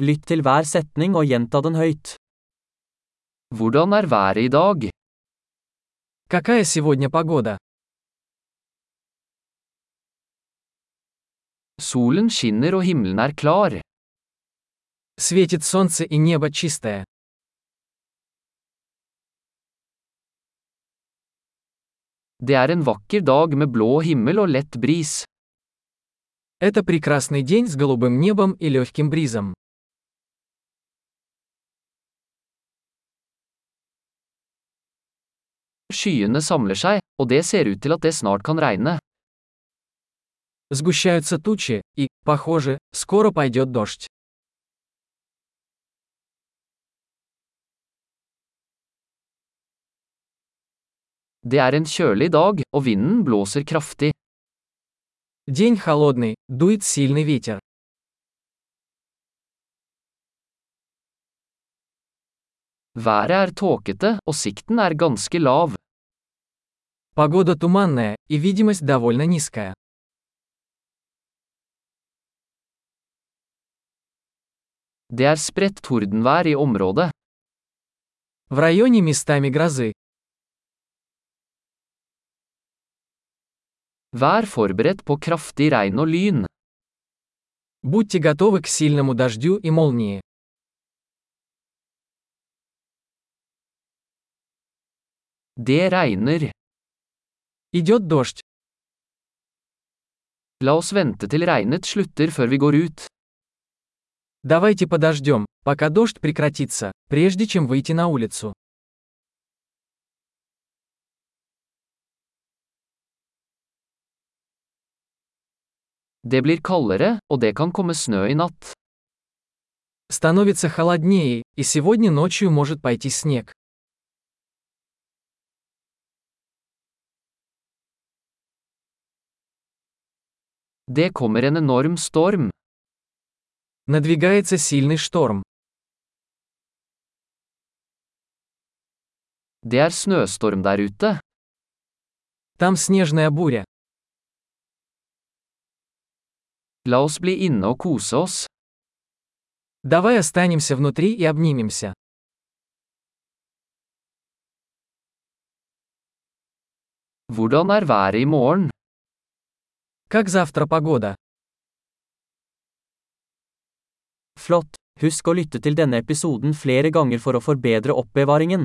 Lytt til hver setning og gjenta den høyt. Hvordan er været i dag? Какая сегодня погода? Solen skinner og himmelen er klar. Светит солнце и небо чистое. Det er en vakker dag med blå himmel og lett bris. Это прекрасный день с голубым небом и легким бризом. Skyene samler seg, og det ser ut til at det snart kan regne. Сгущаются тучи, и, похоже, скоро пойдет дождь. Det er en kjølig dag, og vinden blåser kraftig. День холодный, дует сильный ветер. Været er tåkete, og sikten er ganske lav. Погода туманная, и видимость довольно низкая. Det er spredt tordenvær i området. В районе местами грозы. Vær forberedt på kraftig regn og lyn. Будьте готовы к сильному дождю и молнии. Det regner. Идет дождь. La oss vente til regnet slutter før vi går ut. Давайте подождем, пока дождь прекратится, прежде чем выйти на улицу. Det blir kaldere, og det kan komme snø i natt. Становится холоднее, и сегодня ночью может пойти снег. Det kommer en enorm storm. Надвигается сильный шторм. Det er snøstorm der ute. Там снежная буря. La oss bli inne og kose oss. Давай останемся внутри и обнимемся. Hvordan er været i morgen? Как завтра погода? Flott! Husk å lytte til denne episoden flere ganger for å forbedre oppbevaringen.